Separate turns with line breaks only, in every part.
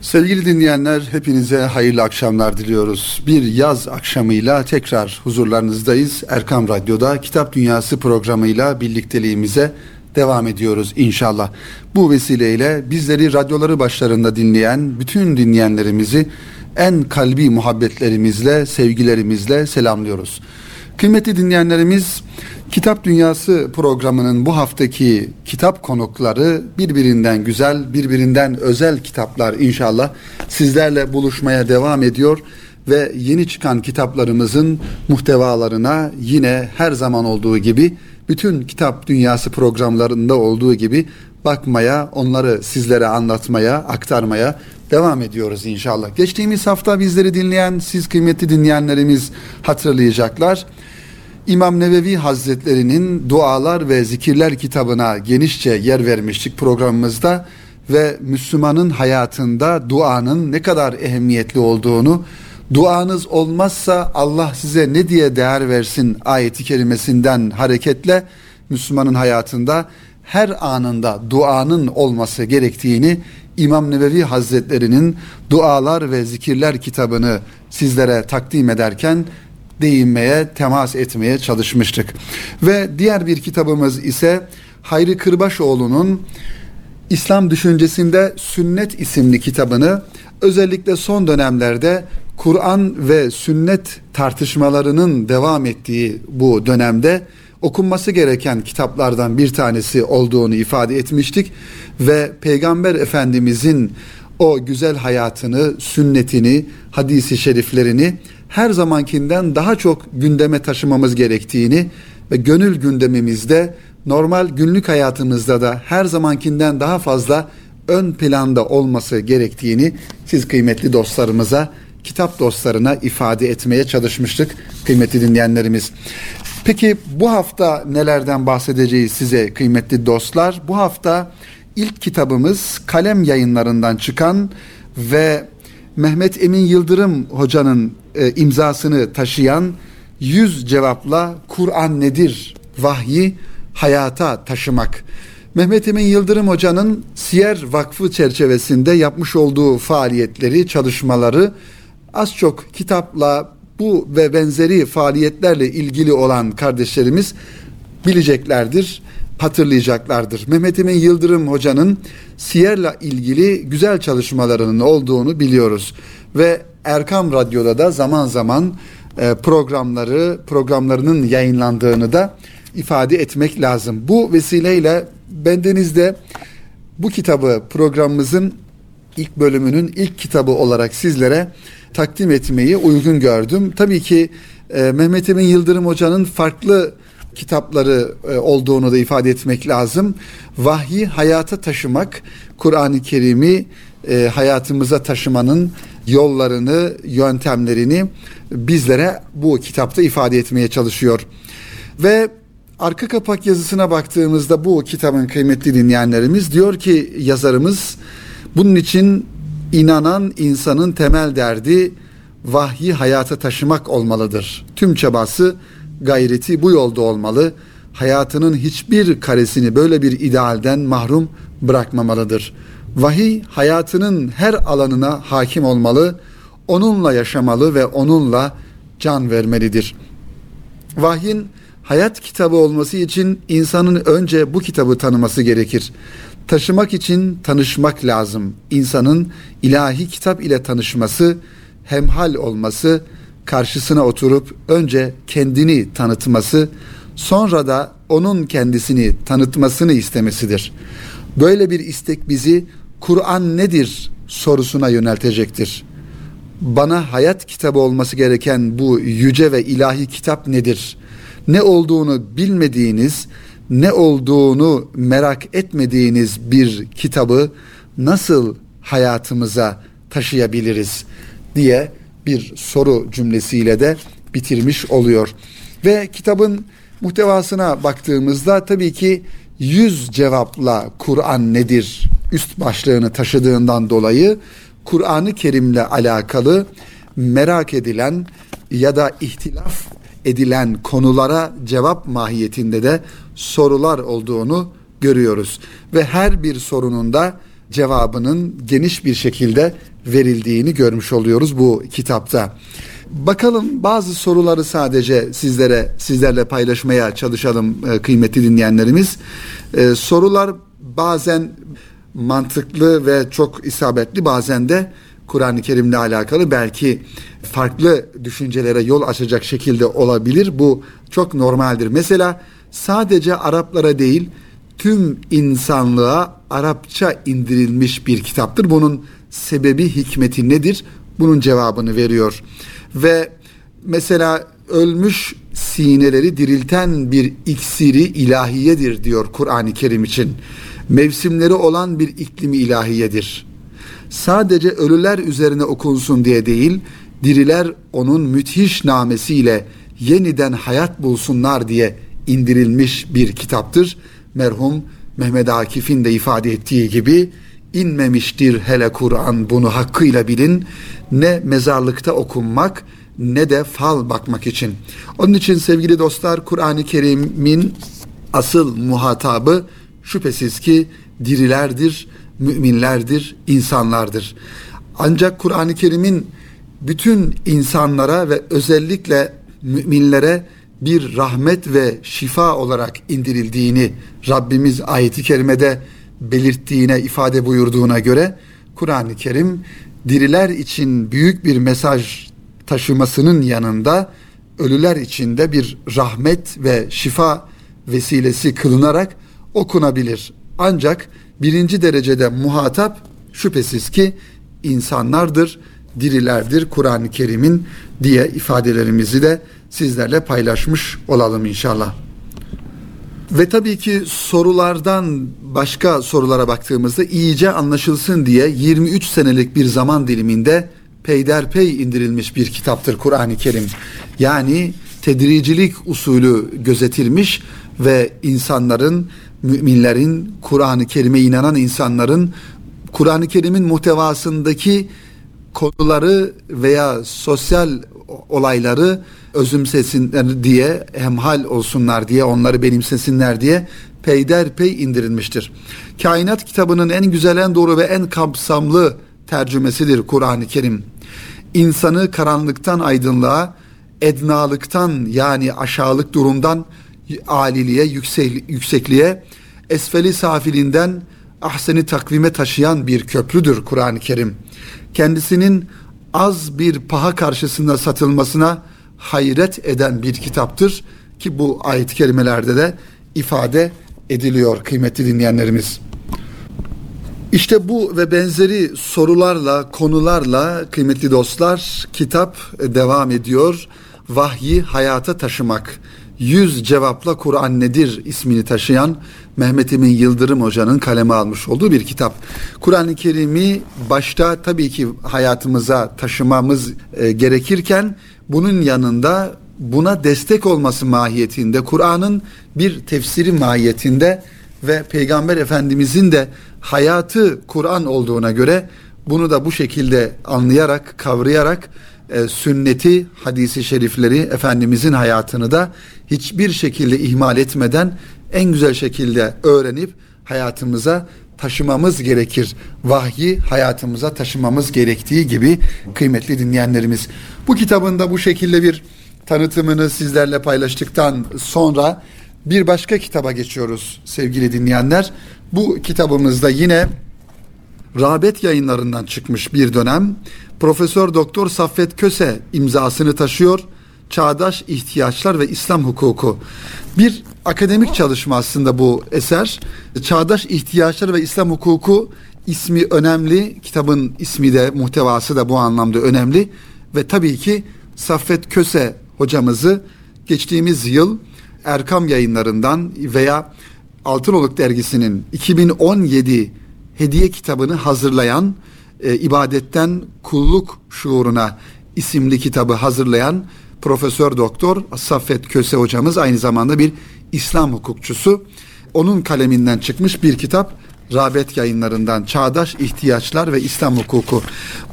Sevgili dinleyenler hepinize hayırlı akşamlar diliyoruz. Bir yaz akşamıyla tekrar huzurlarınızdayız. Erkam Radyo'da Kitap Dünyası programıyla birlikteliğimize devam ediyoruz inşallah. Bu vesileyle bizleri radyoları başlarında dinleyen bütün dinleyenlerimizi en kalbi muhabbetlerimizle, sevgilerimizle selamlıyoruz. Kıymetli dinleyenlerimiz, Kitap Dünyası programının bu haftaki kitap konukları birbirinden güzel, birbirinden özel kitaplar inşallah sizlerle buluşmaya devam ediyor ve yeni çıkan kitaplarımızın muhtevalarına yine her zaman olduğu gibi bütün Kitap Dünyası programlarında olduğu gibi bakmaya, onları sizlere anlatmaya, aktarmaya devam ediyoruz inşallah. Geçtiğimiz hafta bizleri dinleyen siz kıymetli dinleyenlerimiz hatırlayacaklar. İmam Nevevi Hazretleri'nin Dualar ve Zikirler kitabına genişçe yer vermiştik programımızda ve Müslümanın hayatında duanın ne kadar ehemmiyetli olduğunu, duanız olmazsa Allah size ne diye değer versin ayeti kerimesinden hareketle Müslümanın hayatında her anında duanın olması gerektiğini İmam Nevevi Hazretleri'nin Dualar ve Zikirler kitabını sizlere takdim ederken değinmeye, temas etmeye çalışmıştık. Ve diğer bir kitabımız ise Hayri Kırbaşoğlu'nun İslam Düşüncesinde Sünnet isimli kitabını özellikle son dönemlerde Kur'an ve sünnet tartışmalarının devam ettiği bu dönemde okunması gereken kitaplardan bir tanesi olduğunu ifade etmiştik ve Peygamber Efendimizin o güzel hayatını, sünnetini, hadisi şeriflerini her zamankinden daha çok gündeme taşımamız gerektiğini ve gönül gündemimizde normal günlük hayatımızda da her zamankinden daha fazla ön planda olması gerektiğini siz kıymetli dostlarımıza, kitap dostlarına ifade etmeye çalışmıştık kıymetli dinleyenlerimiz. Peki bu hafta nelerden bahsedeceğiz size kıymetli dostlar? Bu hafta ilk kitabımız kalem yayınlarından çıkan ve Mehmet Emin Yıldırım hocanın e, imzasını taşıyan yüz cevapla Kur'an nedir vahyi hayata taşımak. Mehmet Emin Yıldırım Hoca'nın Siyer Vakfı çerçevesinde yapmış olduğu faaliyetleri, çalışmaları az çok kitapla bu ve benzeri faaliyetlerle ilgili olan kardeşlerimiz bileceklerdir, hatırlayacaklardır. Mehmet Emin Yıldırım Hoca'nın Siyer'le ilgili güzel çalışmalarının olduğunu biliyoruz. Ve Erkam Radyo'da da zaman zaman e, programları, programlarının yayınlandığını da ifade etmek lazım. Bu vesileyle bendenizde bu kitabı programımızın ilk bölümünün ilk kitabı olarak sizlere takdim etmeyi uygun gördüm. Tabii ki e, Mehmet Emin Yıldırım Hoca'nın farklı kitapları e, olduğunu da ifade etmek lazım. Vahyi hayata taşımak, Kur'an-ı Kerim'i e, hayatımıza taşımanın yollarını, yöntemlerini bizlere bu kitapta ifade etmeye çalışıyor. Ve arka kapak yazısına baktığımızda bu kitabın kıymetli dinleyenlerimiz diyor ki yazarımız bunun için inanan insanın temel derdi vahyi hayata taşımak olmalıdır. Tüm çabası, gayreti bu yolda olmalı. Hayatının hiçbir karesini böyle bir idealden mahrum bırakmamalıdır. Vahiy hayatının her alanına hakim olmalı, onunla yaşamalı ve onunla can vermelidir. Vahyin hayat kitabı olması için insanın önce bu kitabı tanıması gerekir. Taşımak için tanışmak lazım. İnsanın ilahi kitap ile tanışması, hemhal olması, karşısına oturup önce kendini tanıtması, sonra da onun kendisini tanıtmasını istemesidir. Böyle bir istek bizi Kur'an nedir sorusuna yöneltecektir. Bana hayat kitabı olması gereken bu yüce ve ilahi kitap nedir? Ne olduğunu bilmediğiniz, ne olduğunu merak etmediğiniz bir kitabı nasıl hayatımıza taşıyabiliriz diye bir soru cümlesiyle de bitirmiş oluyor. Ve kitabın muhtevasına baktığımızda tabii ki yüz cevapla Kur'an nedir üst başlığını taşıdığından dolayı Kur'an-ı Kerim'le alakalı merak edilen ya da ihtilaf edilen konulara cevap mahiyetinde de sorular olduğunu görüyoruz. Ve her bir sorunun da cevabının geniş bir şekilde verildiğini görmüş oluyoruz bu kitapta. Bakalım bazı soruları sadece sizlere sizlerle paylaşmaya çalışalım e, kıymetli dinleyenlerimiz. E, sorular bazen mantıklı ve çok isabetli bazen de Kur'an-ı Kerim'le alakalı belki farklı düşüncelere yol açacak şekilde olabilir. Bu çok normaldir. Mesela sadece Araplara değil tüm insanlığa Arapça indirilmiş bir kitaptır. Bunun sebebi hikmeti nedir? Bunun cevabını veriyor. Ve mesela ölmüş sineleri dirilten bir iksiri ilahiyedir diyor Kur'an-ı Kerim için. Mevsimleri olan bir iklimi ilahiyedir. Sadece ölüler üzerine okunsun diye değil, diriler onun müthiş namesiyle yeniden hayat bulsunlar diye indirilmiş bir kitaptır. Merhum Mehmet Akif'in de ifade ettiği gibi inmemiştir hele Kur'an bunu hakkıyla bilin ne mezarlıkta okunmak ne de fal bakmak için. Onun için sevgili dostlar Kur'an-ı Kerim'in asıl muhatabı şüphesiz ki dirilerdir, müminlerdir, insanlardır. Ancak Kur'an-ı Kerim'in bütün insanlara ve özellikle müminlere bir rahmet ve şifa olarak indirildiğini Rabbimiz ayeti kerimede belirttiğine, ifade buyurduğuna göre Kur'an-ı Kerim diriler için büyük bir mesaj taşımasının yanında ölüler için de bir rahmet ve şifa vesilesi kılınarak okunabilir. Ancak birinci derecede muhatap şüphesiz ki insanlardır, dirilerdir Kur'an-ı Kerim'in diye ifadelerimizi de sizlerle paylaşmış olalım inşallah. Ve tabii ki sorulardan başka sorulara baktığımızda iyice anlaşılsın diye 23 senelik bir zaman diliminde peyderpey indirilmiş bir kitaptır Kur'an-ı Kerim. Yani tedricilik usulü gözetilmiş ve insanların, müminlerin, Kur'an-ı Kerim'e inanan insanların Kur'an-ı Kerim'in muhtevasındaki konuları veya sosyal olayları özümsesinler diye, hemhal olsunlar diye, onları benimsesinler diye peyderpey indirilmiştir. Kainat kitabının en güzel, en doğru ve en kapsamlı tercümesidir Kur'an-ı Kerim. İnsanı karanlıktan aydınlığa, ednalıktan yani aşağılık durumdan aliliğe, yüksek, yüksekliğe, esfeli safilinden ahseni takvime taşıyan bir köprüdür Kur'an-ı Kerim. Kendisinin az bir paha karşısında satılmasına hayret eden bir kitaptır ki bu ayet-i kerimelerde de ifade ediliyor kıymetli dinleyenlerimiz. İşte bu ve benzeri sorularla, konularla kıymetli dostlar kitap devam ediyor. Vahyi hayata taşımak. Yüz cevapla Kur'an nedir ismini taşıyan Mehmet Emin Yıldırım Hoca'nın kaleme almış olduğu bir kitap. Kur'an-ı Kerim'i başta tabii ki hayatımıza taşımamız e, gerekirken bunun yanında buna destek olması mahiyetinde Kur'an'ın bir tefsiri mahiyetinde ve Peygamber Efendimizin de hayatı Kur'an olduğuna göre bunu da bu şekilde anlayarak, kavrayarak e, sünneti, hadisi şerifleri, Efendimizin hayatını da hiçbir şekilde ihmal etmeden en güzel şekilde öğrenip hayatımıza taşımamız gerekir. Vahyi hayatımıza taşımamız gerektiği gibi kıymetli dinleyenlerimiz. Bu kitabında bu şekilde bir tanıtımını sizlerle paylaştıktan sonra bir başka kitaba geçiyoruz sevgili dinleyenler. Bu kitabımızda yine Rabet yayınlarından çıkmış bir dönem Profesör Doktor Saffet Köse imzasını taşıyor. Çağdaş ihtiyaçlar ve İslam hukuku. Bir akademik çalışma aslında bu eser. Çağdaş ihtiyaçlar ve İslam hukuku ismi önemli. Kitabın ismi de muhtevası da bu anlamda önemli. Ve tabii ki Saffet Köse hocamızı geçtiğimiz yıl Erkam yayınlarından veya Altınoluk dergisinin 2017 hediye kitabını hazırlayan e, ibadetten kulluk şuuruna isimli kitabı hazırlayan Profesör Doktor Saffet Köse hocamız aynı zamanda bir İslam hukukçusu. Onun kaleminden çıkmış bir kitap Rabet yayınlarından Çağdaş İhtiyaçlar ve İslam Hukuku.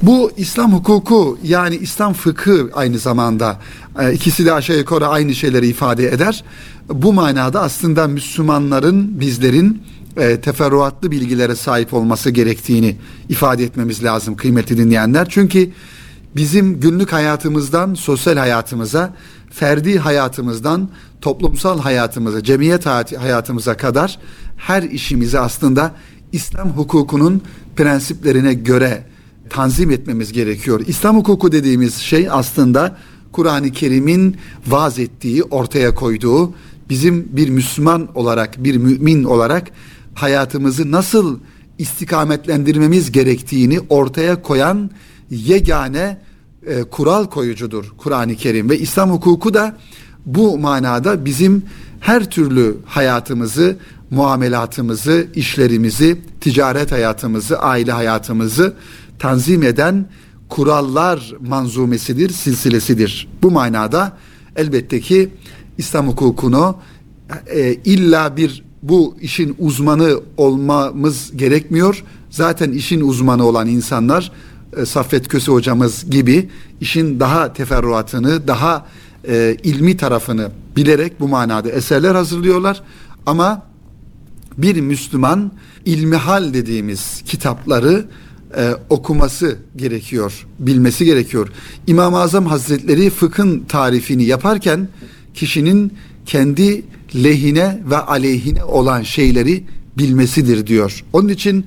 Bu İslam hukuku yani İslam fıkı aynı zamanda e, ikisi de aşağı yukarı aynı şeyleri ifade eder. Bu manada aslında Müslümanların bizlerin e, teferruatlı bilgilere sahip olması gerektiğini ifade etmemiz lazım kıymetli dinleyenler. Çünkü bizim günlük hayatımızdan sosyal hayatımıza, ferdi hayatımızdan toplumsal hayatımıza, cemiyet hayatımıza kadar her işimizi aslında İslam hukukunun prensiplerine göre tanzim etmemiz gerekiyor. İslam hukuku dediğimiz şey aslında Kur'an-ı Kerim'in vaaz ettiği, ortaya koyduğu, bizim bir Müslüman olarak, bir mümin olarak hayatımızı nasıl istikametlendirmemiz gerektiğini ortaya koyan yegane e, kural koyucudur Kur'an-ı Kerim ve İslam hukuku da bu manada bizim her türlü hayatımızı, muamelatımızı, işlerimizi, ticaret hayatımızı, aile hayatımızı tanzim eden kurallar manzumesidir, silsilesidir. Bu manada elbette ki İslam hukukunu e, illa bir bu işin uzmanı olmamız gerekmiyor. Zaten işin uzmanı olan insanlar e, Saffet Köse hocamız gibi işin daha teferruatını, daha e, ilmi tarafını bilerek bu manada eserler hazırlıyorlar. Ama bir Müslüman ilmihal dediğimiz kitapları e, okuması gerekiyor, bilmesi gerekiyor. İmam-ı Azam Hazretleri fıkhın tarifini yaparken kişinin kendi lehine ve aleyhine olan şeyleri bilmesidir diyor. Onun için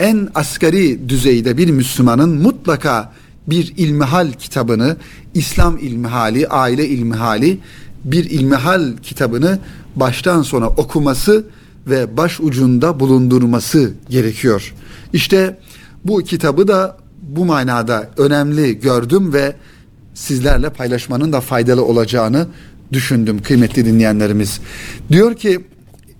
en asgari düzeyde bir Müslümanın mutlaka bir ilmihal kitabını, İslam ilmihali, aile ilmihali, bir ilmihal kitabını baştan sona okuması ve baş ucunda bulundurması gerekiyor. İşte bu kitabı da bu manada önemli gördüm ve sizlerle paylaşmanın da faydalı olacağını düşündüm kıymetli dinleyenlerimiz. Diyor ki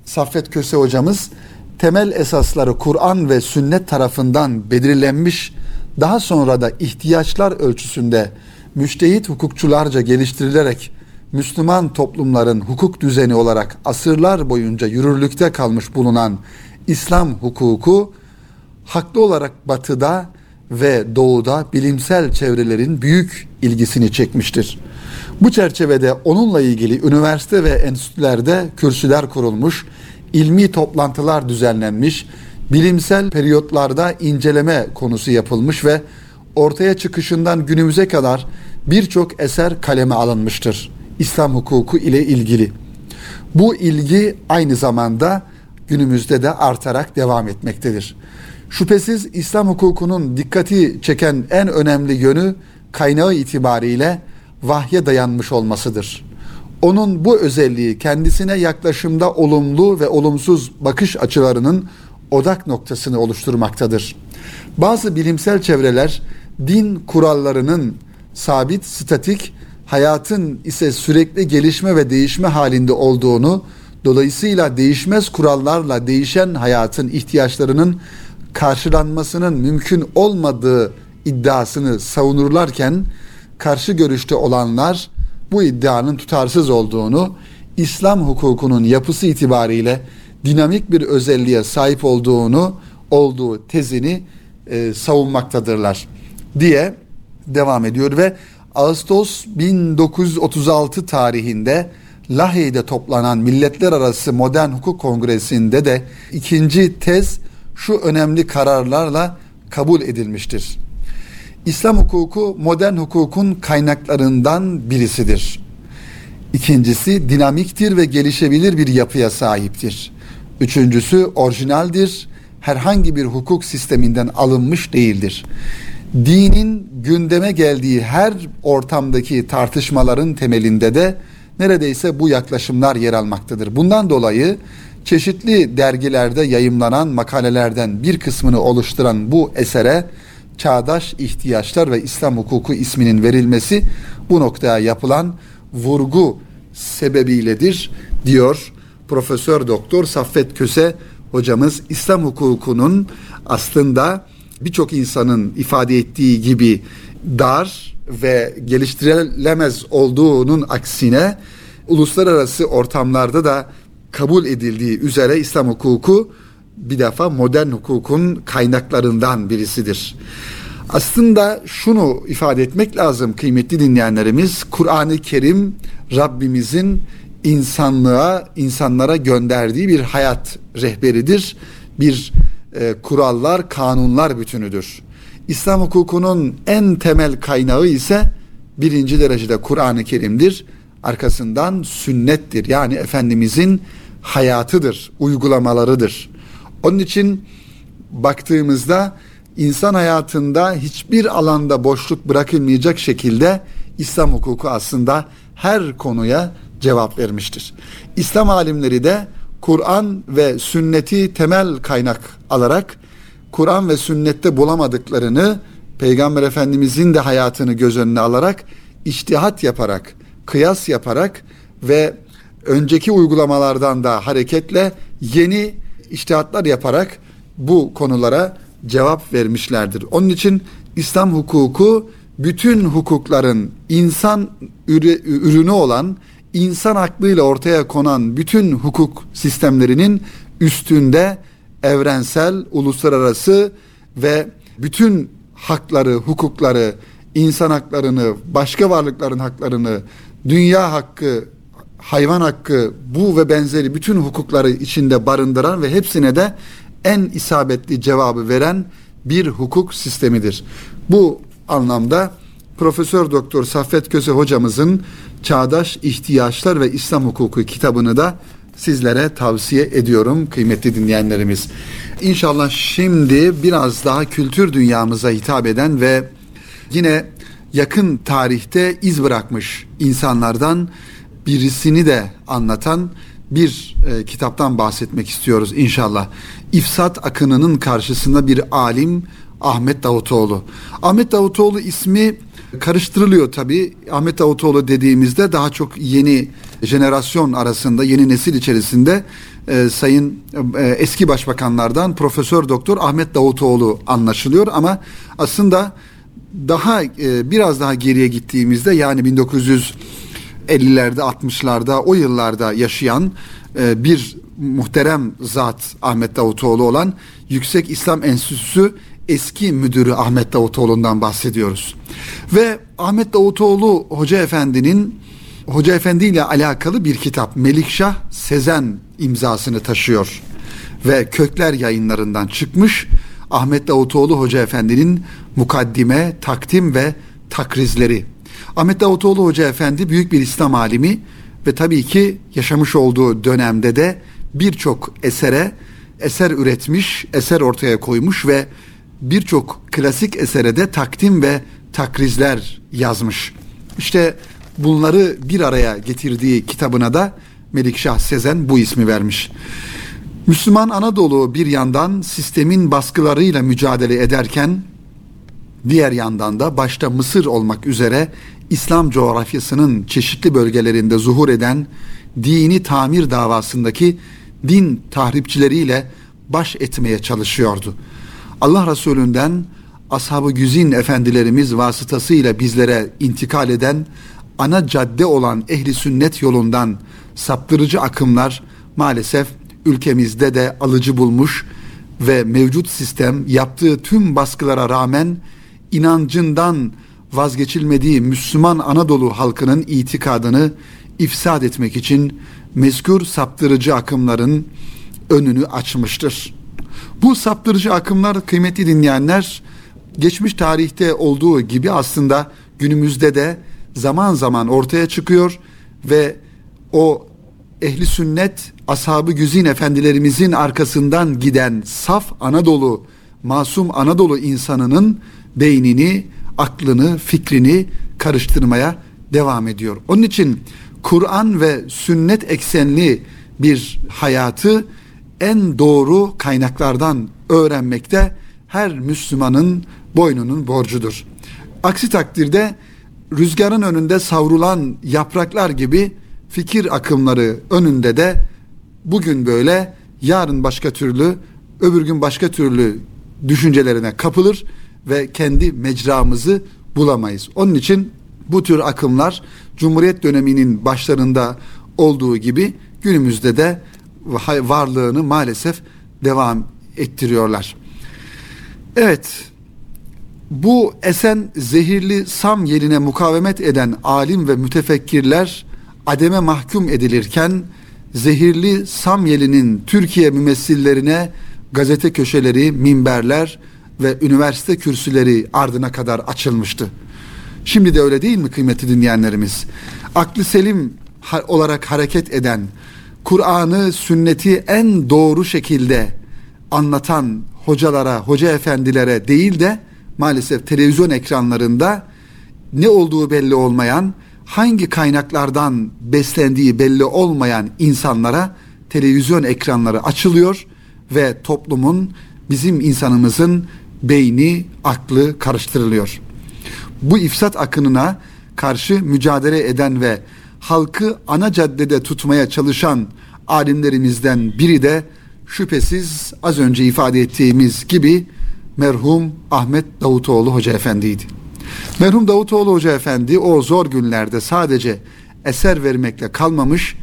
Saffet Köse hocamız temel esasları Kur'an ve sünnet tarafından belirlenmiş daha sonra da ihtiyaçlar ölçüsünde müştehit hukukçularca geliştirilerek Müslüman toplumların hukuk düzeni olarak asırlar boyunca yürürlükte kalmış bulunan İslam hukuku haklı olarak batıda ve doğuda bilimsel çevrelerin büyük ilgisini çekmiştir. Bu çerçevede onunla ilgili üniversite ve enstitülerde kürsüler kurulmuş, ilmi toplantılar düzenlenmiş, bilimsel periyotlarda inceleme konusu yapılmış ve ortaya çıkışından günümüze kadar birçok eser kaleme alınmıştır. İslam hukuku ile ilgili. Bu ilgi aynı zamanda günümüzde de artarak devam etmektedir. Şüphesiz İslam hukukunun dikkati çeken en önemli yönü kaynağı itibariyle vahye dayanmış olmasıdır. Onun bu özelliği kendisine yaklaşımda olumlu ve olumsuz bakış açılarının odak noktasını oluşturmaktadır. Bazı bilimsel çevreler din kurallarının sabit, statik, hayatın ise sürekli gelişme ve değişme halinde olduğunu, dolayısıyla değişmez kurallarla değişen hayatın ihtiyaçlarının karşılanmasının mümkün olmadığı iddiasını savunurlarken karşı görüşte olanlar bu iddianın tutarsız olduğunu, İslam hukukunun yapısı itibariyle dinamik bir özelliğe sahip olduğunu, olduğu tezini e, savunmaktadırlar diye devam ediyor ve Ağustos 1936 tarihinde Lahey'de toplanan Milletler Arası Modern Hukuk Kongresi'nde de ikinci tez şu önemli kararlarla kabul edilmiştir. İslam hukuku modern hukukun kaynaklarından birisidir. İkincisi dinamiktir ve gelişebilir bir yapıya sahiptir. Üçüncüsü orijinaldir, herhangi bir hukuk sisteminden alınmış değildir. Dinin gündeme geldiği her ortamdaki tartışmaların temelinde de neredeyse bu yaklaşımlar yer almaktadır. Bundan dolayı çeşitli dergilerde yayımlanan makalelerden bir kısmını oluşturan bu esere çağdaş ihtiyaçlar ve İslam hukuku isminin verilmesi bu noktaya yapılan vurgu sebebiyledir diyor Profesör Doktor Saffet Köse hocamız. İslam hukukunun aslında birçok insanın ifade ettiği gibi dar ve geliştirilemez olduğunun aksine uluslararası ortamlarda da kabul edildiği üzere İslam hukuku bir defa modern hukukun kaynaklarından birisidir. Aslında şunu ifade etmek lazım kıymetli dinleyenlerimiz. Kur'an-ı Kerim Rabbimizin insanlığa, insanlara gönderdiği bir hayat rehberidir. Bir e, kurallar, kanunlar bütünüdür. İslam hukukunun en temel kaynağı ise birinci derecede Kur'an-ı Kerim'dir. Arkasından sünnettir. Yani Efendimizin hayatıdır, uygulamalarıdır. Onun için baktığımızda insan hayatında hiçbir alanda boşluk bırakılmayacak şekilde İslam hukuku aslında her konuya cevap vermiştir. İslam alimleri de Kur'an ve sünneti temel kaynak alarak Kur'an ve sünnette bulamadıklarını Peygamber Efendimizin de hayatını göz önüne alarak iştihat yaparak, kıyas yaparak ve önceki uygulamalardan da hareketle yeni iştihatlar yaparak bu konulara cevap vermişlerdir. Onun için İslam hukuku bütün hukukların insan ürünü olan insan aklıyla ortaya konan bütün hukuk sistemlerinin üstünde evrensel, uluslararası ve bütün hakları, hukukları, insan haklarını, başka varlıkların haklarını, dünya hakkı, hayvan hakkı, bu ve benzeri bütün hukukları içinde barındıran ve hepsine de en isabetli cevabı veren bir hukuk sistemidir. Bu anlamda Profesör Doktor Saffet Köse hocamızın Çağdaş İhtiyaçlar ve İslam Hukuku kitabını da sizlere tavsiye ediyorum kıymetli dinleyenlerimiz. İnşallah şimdi biraz daha kültür dünyamıza hitap eden ve yine yakın tarihte iz bırakmış insanlardan birisini de anlatan bir e, kitaptan bahsetmek istiyoruz inşallah. İfsat akınının karşısında bir alim Ahmet Davutoğlu. Ahmet Davutoğlu ismi karıştırılıyor tabi. Ahmet Davutoğlu dediğimizde daha çok yeni jenerasyon arasında, yeni nesil içerisinde e, sayın e, eski başbakanlardan Profesör Doktor Ahmet Davutoğlu anlaşılıyor ama aslında daha e, biraz daha geriye gittiğimizde yani 1950'lerde 60'larda o yıllarda yaşayan e, bir muhterem zat Ahmet Davutoğlu olan Yüksek İslam Enstitüsü eski müdürü Ahmet Davutoğlu'ndan bahsediyoruz. Ve Ahmet Davutoğlu Hoca Efendi'nin Hoca Efendi ile alakalı bir kitap Melikşah Sezen imzasını taşıyor ve Kökler yayınlarından çıkmış Ahmet Davutoğlu Hoca Efendi'nin mukaddime, takdim ve takrizleri. Ahmet Davutoğlu Hoca Efendi büyük bir İslam alimi ve tabii ki yaşamış olduğu dönemde de birçok esere eser üretmiş, eser ortaya koymuş ve birçok klasik esere de takdim ve takrizler yazmış. İşte bunları bir araya getirdiği kitabına da Melikşah Sezen bu ismi vermiş. Müslüman Anadolu bir yandan sistemin baskılarıyla mücadele ederken diğer yandan da başta Mısır olmak üzere İslam coğrafyasının çeşitli bölgelerinde zuhur eden dini tamir davasındaki din tahripçileriyle baş etmeye çalışıyordu. Allah Resulü'nden ashab-ı güzin efendilerimiz vasıtasıyla bizlere intikal eden ana cadde olan ehli sünnet yolundan saptırıcı akımlar maalesef ülkemizde de alıcı bulmuş ve mevcut sistem yaptığı tüm baskılara rağmen inancından vazgeçilmediği Müslüman Anadolu halkının itikadını ifsad etmek için mezkur saptırıcı akımların önünü açmıştır. Bu saptırıcı akımlar kıymetli dinleyenler geçmiş tarihte olduğu gibi aslında günümüzde de zaman zaman ortaya çıkıyor ve o ehli sünnet ashabı güzin efendilerimizin arkasından giden saf Anadolu masum Anadolu insanının beynini, aklını, fikrini karıştırmaya devam ediyor. Onun için Kur'an ve sünnet eksenli bir hayatı en doğru kaynaklardan öğrenmekte her Müslümanın boynunun borcudur. Aksi takdirde rüzgarın önünde savrulan yapraklar gibi fikir akımları önünde de bugün böyle, yarın başka türlü, öbür gün başka türlü düşüncelerine kapılır ve kendi mecramızı bulamayız. Onun için bu tür akımlar Cumhuriyet döneminin başlarında olduğu gibi günümüzde de varlığını maalesef devam ettiriyorlar. Evet, bu esen zehirli sam yerine mukavemet eden alim ve mütefekkirler ademe mahkum edilirken zehirli Samyeli'nin Türkiye mümessillerine gazete köşeleri, minberler ve üniversite kürsüleri ardına kadar açılmıştı. Şimdi de öyle değil mi kıymetli dinleyenlerimiz? Aklı selim olarak hareket eden, Kur'an'ı, sünneti en doğru şekilde anlatan hocalara, hoca efendilere değil de maalesef televizyon ekranlarında ne olduğu belli olmayan, hangi kaynaklardan beslendiği belli olmayan insanlara televizyon ekranları açılıyor ve toplumun bizim insanımızın beyni, aklı karıştırılıyor. Bu ifsat akınına karşı mücadele eden ve halkı ana caddede tutmaya çalışan alimlerimizden biri de şüphesiz az önce ifade ettiğimiz gibi merhum Ahmet Davutoğlu Hoca Efendi'ydi. Merhum Davutoğlu Hoca Efendi o zor günlerde sadece eser vermekle kalmamış,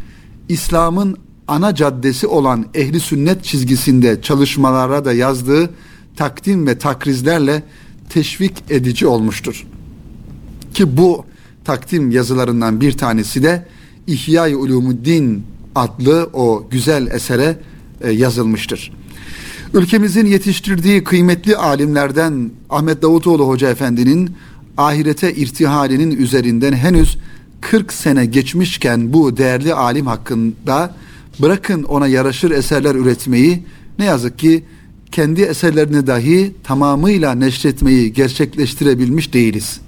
İslam'ın ana caddesi olan ehli sünnet çizgisinde çalışmalara da yazdığı takdim ve takrizlerle teşvik edici olmuştur. Ki bu takdim yazılarından bir tanesi de İhya-i Ulumuddin adlı o güzel esere e, yazılmıştır. Ülkemizin yetiştirdiği kıymetli alimlerden Ahmet Davutoğlu Hoca Efendi'nin ahirete irtihalinin üzerinden henüz 40 sene geçmişken bu değerli alim hakkında bırakın ona yaraşır eserler üretmeyi ne yazık ki kendi eserlerini dahi tamamıyla neşretmeyi gerçekleştirebilmiş değiliz.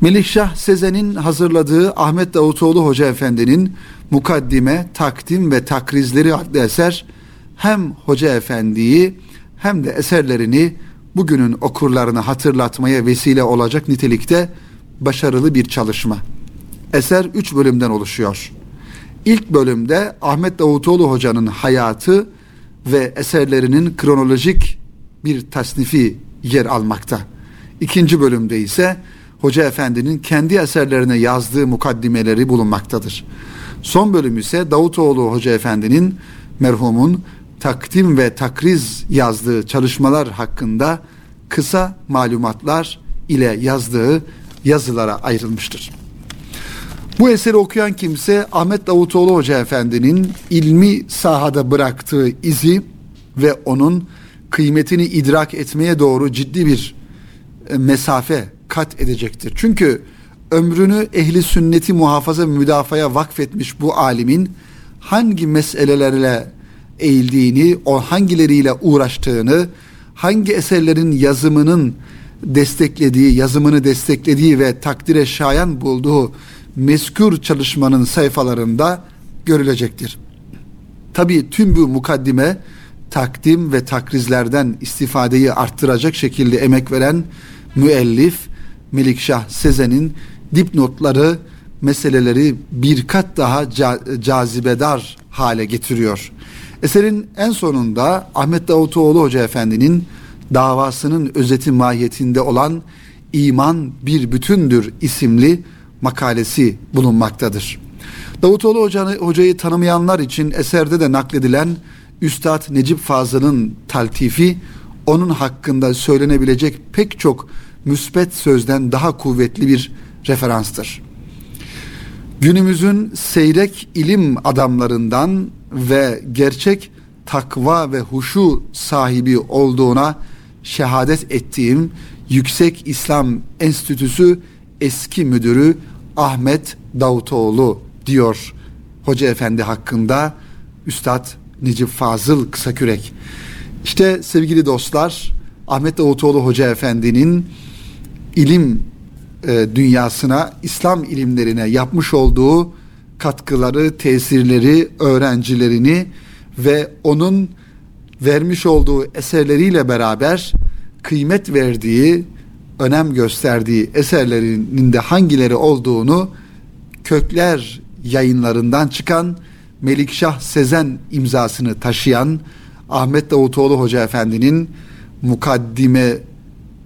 Melikşah Sezen'in hazırladığı Ahmet Davutoğlu Hoca Efendi'nin Mukaddime, Takdim ve Takrizleri adlı eser hem Hoca Efendi'yi hem de eserlerini bugünün okurlarını hatırlatmaya vesile olacak nitelikte başarılı bir çalışma. Eser üç bölümden oluşuyor. İlk bölümde Ahmet Davutoğlu Hoca'nın hayatı ve eserlerinin kronolojik bir tasnifi yer almakta. İkinci bölümde ise Hoca Efendi'nin kendi eserlerine yazdığı mukaddimeleri bulunmaktadır. Son bölüm ise Davutoğlu Hoca Efendi'nin merhumun takdim ve takriz yazdığı çalışmalar hakkında kısa malumatlar ile yazdığı yazılara ayrılmıştır. Bu eseri okuyan kimse Ahmet Davutoğlu Hoca Efendi'nin ilmi sahada bıraktığı izi ve onun kıymetini idrak etmeye doğru ciddi bir e, mesafe kat edecektir. Çünkü ömrünü ehli sünneti muhafaza ve müdafaya vakfetmiş bu alimin hangi meselelerle eğildiğini, o hangileriyle uğraştığını, hangi eserlerin yazımının desteklediği, yazımını desteklediği ve takdire şayan bulduğu meskür çalışmanın sayfalarında görülecektir. Tabi tüm bu mukaddime takdim ve takrizlerden istifadeyi arttıracak şekilde emek veren müellif Melikşah Sezen'in dipnotları meseleleri bir kat daha cazibedar hale getiriyor. Eserin en sonunda Ahmet Davutoğlu Hoca Efendi'nin davasının özeti mahiyetinde olan İman Bir Bütündür isimli makalesi bulunmaktadır. Davutoğlu Hoca'yı, hocayı tanımayanlar için eserde de nakledilen Üstad Necip Fazıl'ın taltifi onun hakkında söylenebilecek pek çok müspet sözden daha kuvvetli bir referanstır. Günümüzün seyrek ilim adamlarından ve gerçek takva ve huşu sahibi olduğuna şehadet ettiğim Yüksek İslam Enstitüsü eski müdürü Ahmet Davutoğlu diyor Hoca Efendi hakkında Üstad Necip Fazıl Kısakürek. İşte sevgili dostlar Ahmet Davutoğlu Hoca Efendi'nin ilim e, dünyasına, İslam ilimlerine yapmış olduğu katkıları, tesirleri, öğrencilerini ve onun vermiş olduğu eserleriyle beraber kıymet verdiği, önem gösterdiği eserlerinin de hangileri olduğunu Kökler yayınlarından çıkan Melikşah Sezen imzasını taşıyan Ahmet Davutoğlu Hoca Efendi'nin Mukaddime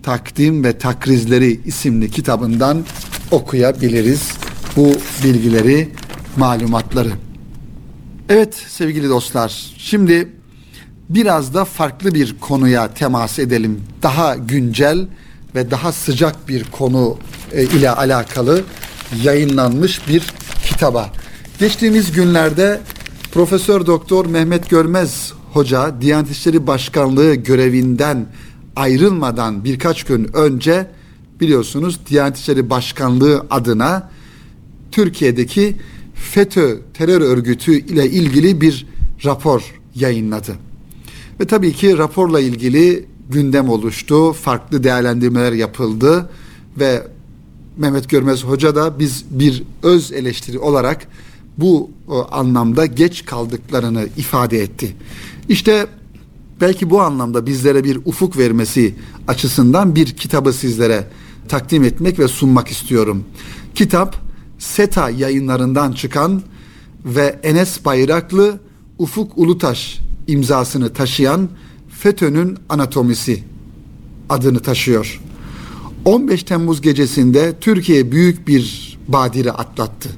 Takdim ve Takrizleri isimli kitabından okuyabiliriz bu bilgileri, malumatları. Evet sevgili dostlar, şimdi biraz da farklı bir konuya temas edelim. Daha güncel ve daha sıcak bir konu e, ile alakalı yayınlanmış bir kitaba. Geçtiğimiz günlerde Profesör Doktor Mehmet Görmez Hoca Diyanet İşleri Başkanlığı görevinden ayrılmadan birkaç gün önce biliyorsunuz Diyanet İşleri Başkanlığı adına Türkiye'deki FETÖ terör örgütü ile ilgili bir rapor yayınladı. Ve tabii ki raporla ilgili gündem oluştu, farklı değerlendirmeler yapıldı ve Mehmet Görmez Hoca da biz bir öz eleştiri olarak bu o, anlamda geç kaldıklarını ifade etti. İşte belki bu anlamda bizlere bir ufuk vermesi açısından bir kitabı sizlere takdim etmek ve sunmak istiyorum. Kitap SETA yayınlarından çıkan ve Enes Bayraklı Ufuk Ulutaş imzasını taşıyan FETÖ'nün anatomisi adını taşıyor. 15 Temmuz gecesinde Türkiye büyük bir badire atlattı.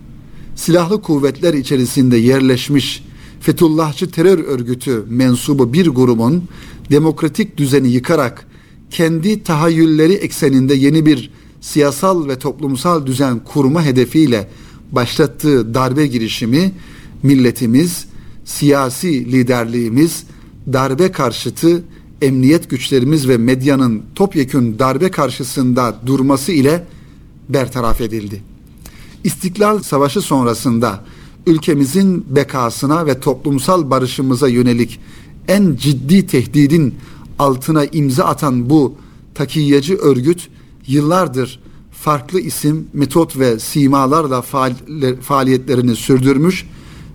Silahlı kuvvetler içerisinde yerleşmiş Fethullahçı terör örgütü mensubu bir grubun demokratik düzeni yıkarak kendi tahayyülleri ekseninde yeni bir siyasal ve toplumsal düzen kurma hedefiyle başlattığı darbe girişimi milletimiz, siyasi liderliğimiz, darbe karşıtı emniyet güçlerimiz ve medyanın topyekün darbe karşısında durması ile bertaraf edildi. İstiklal Savaşı sonrasında ülkemizin bekasına ve toplumsal barışımıza yönelik en ciddi tehdidin altına imza atan bu takiyeci örgüt yıllardır farklı isim, metot ve simalarla faaliyetlerini sürdürmüş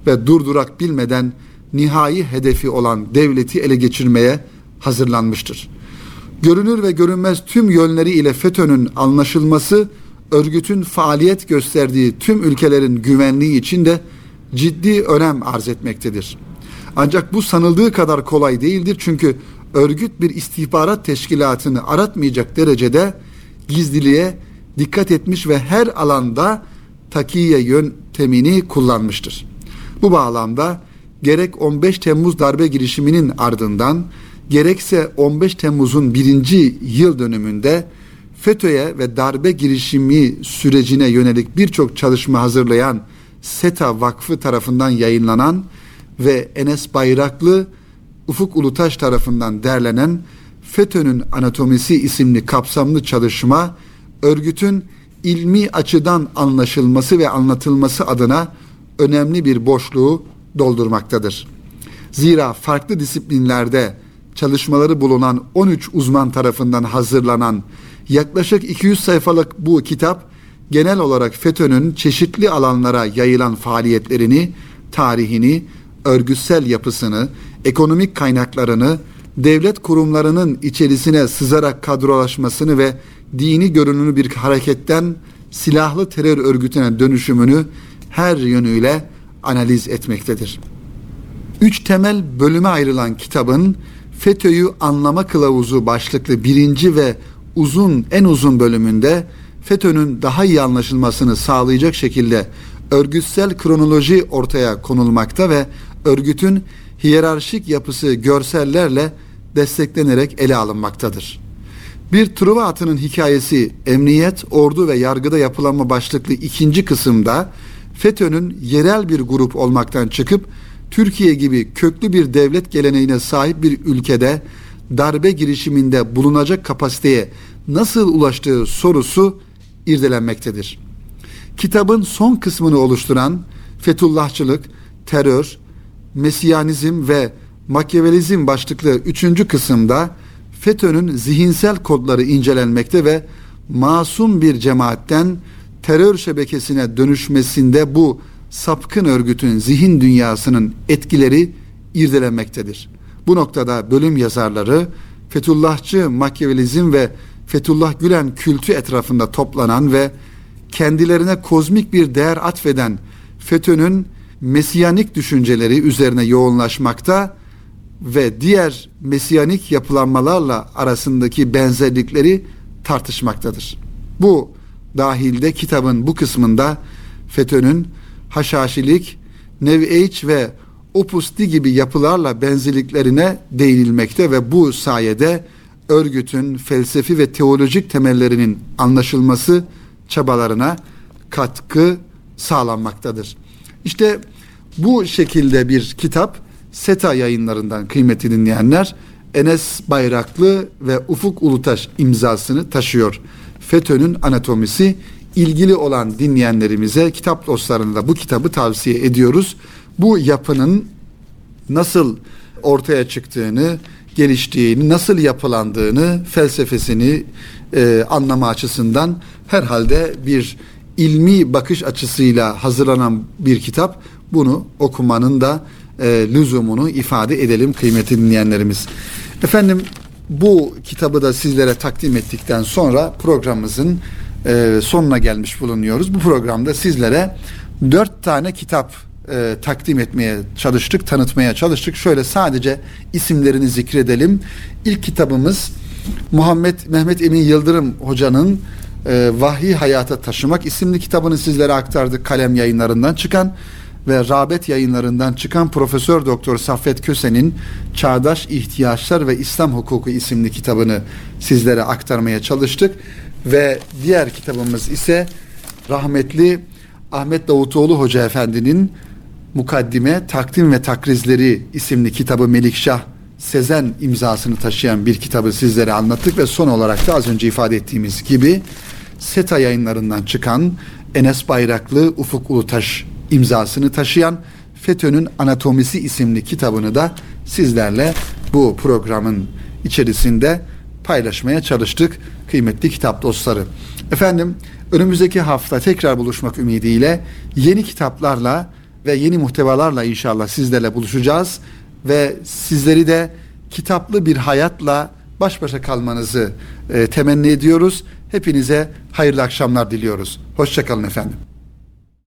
ve durdurak bilmeden nihai hedefi olan devleti ele geçirmeye hazırlanmıştır. Görünür ve görünmez tüm yönleri ile FETÖ'nün anlaşılması örgütün faaliyet gösterdiği tüm ülkelerin güvenliği için de ciddi önem arz etmektedir. Ancak bu sanıldığı kadar kolay değildir çünkü örgüt bir istihbarat teşkilatını aratmayacak derecede gizliliğe dikkat etmiş ve her alanda takiye yöntemini kullanmıştır. Bu bağlamda gerek 15 Temmuz darbe girişiminin ardından gerekse 15 Temmuz'un birinci yıl dönümünde FETÖ'ye ve darbe girişimi sürecine yönelik birçok çalışma hazırlayan SETA Vakfı tarafından yayınlanan ve Enes Bayraklı Ufuk Ulutaş tarafından derlenen FETÖ'nün Anatomisi isimli kapsamlı çalışma örgütün ilmi açıdan anlaşılması ve anlatılması adına önemli bir boşluğu doldurmaktadır. Zira farklı disiplinlerde çalışmaları bulunan 13 uzman tarafından hazırlanan yaklaşık 200 sayfalık bu kitap genel olarak FETÖ'nün çeşitli alanlara yayılan faaliyetlerini, tarihini, örgütsel yapısını, ekonomik kaynaklarını, devlet kurumlarının içerisine sızarak kadrolaşmasını ve dini görünümlü bir hareketten silahlı terör örgütüne dönüşümünü her yönüyle analiz etmektedir. Üç temel bölüme ayrılan kitabın FETÖ'yü anlama kılavuzu başlıklı birinci ve uzun en uzun bölümünde FETÖ'nün daha iyi anlaşılmasını sağlayacak şekilde örgütsel kronoloji ortaya konulmakta ve örgütün hiyerarşik yapısı görsellerle desteklenerek ele alınmaktadır. Bir Truva atının hikayesi emniyet, ordu ve yargıda yapılanma başlıklı ikinci kısımda FETÖ'nün yerel bir grup olmaktan çıkıp Türkiye gibi köklü bir devlet geleneğine sahip bir ülkede darbe girişiminde bulunacak kapasiteye nasıl ulaştığı sorusu irdelenmektedir. Kitabın son kısmını oluşturan Fethullahçılık, terör, Mesiyanizm ve Makyavelizm başlıklı üçüncü kısımda FETÖ'nün zihinsel kodları incelenmekte ve masum bir cemaatten terör şebekesine dönüşmesinde bu sapkın örgütün zihin dünyasının etkileri irdelenmektedir. Bu noktada bölüm yazarları Fethullahçı Makyavelizm ve Fethullah Gülen kültü etrafında toplanan ve kendilerine kozmik bir değer atfeden FETÖ'nün mesiyanik düşünceleri üzerine yoğunlaşmakta ve diğer mesiyanik yapılanmalarla arasındaki benzerlikleri tartışmaktadır. Bu dahilde kitabın bu kısmında FETÖ'nün haşhaşilik, Age ve Opus Dei gibi yapılarla benzerliklerine değinilmekte ve bu sayede örgütün felsefi ve teolojik temellerinin anlaşılması çabalarına katkı sağlanmaktadır. İşte bu şekilde bir kitap SETA yayınlarından kıymetli dinleyenler Enes Bayraklı ve Ufuk Ulutaş imzasını taşıyor. FETÖ'nün anatomisi ilgili olan dinleyenlerimize kitap dostlarına da bu kitabı tavsiye ediyoruz. Bu yapının nasıl ortaya çıktığını, geliştiğini, nasıl yapılandığını, felsefesini e, anlama açısından herhalde bir ilmi bakış açısıyla hazırlanan bir kitap. Bunu okumanın da e, lüzumunu ifade edelim kıymetli dinleyenlerimiz. Efendim bu kitabı da sizlere takdim ettikten sonra programımızın e, sonuna gelmiş bulunuyoruz. Bu programda sizlere dört tane kitap e, takdim etmeye çalıştık, tanıtmaya çalıştık. Şöyle sadece isimlerini zikredelim. İlk kitabımız Muhammed Mehmet Emin Yıldırım hocanın e, Vahyi Hayata Taşımak isimli kitabını sizlere aktardık kalem yayınlarından çıkan ve Rabet yayınlarından çıkan Profesör Doktor Saffet Köse'nin Çağdaş İhtiyaçlar ve İslam Hukuku isimli kitabını sizlere aktarmaya çalıştık. Ve diğer kitabımız ise rahmetli Ahmet Davutoğlu Hoca Efendi'nin Mukaddime Takdim ve Takrizleri isimli kitabı Melikşah Sezen imzasını taşıyan bir kitabı sizlere anlattık. Ve son olarak da az önce ifade ettiğimiz gibi SETA yayınlarından çıkan Enes Bayraklı Ufuk Ulutaş imzasını taşıyan FETÖ'nün Anatomisi isimli kitabını da sizlerle bu programın içerisinde paylaşmaya çalıştık kıymetli kitap dostları. Efendim önümüzdeki hafta tekrar buluşmak ümidiyle yeni kitaplarla ve yeni muhtevalarla inşallah sizlerle buluşacağız ve sizleri de kitaplı bir hayatla baş başa kalmanızı e, temenni ediyoruz. Hepinize hayırlı akşamlar diliyoruz. Hoşçakalın efendim.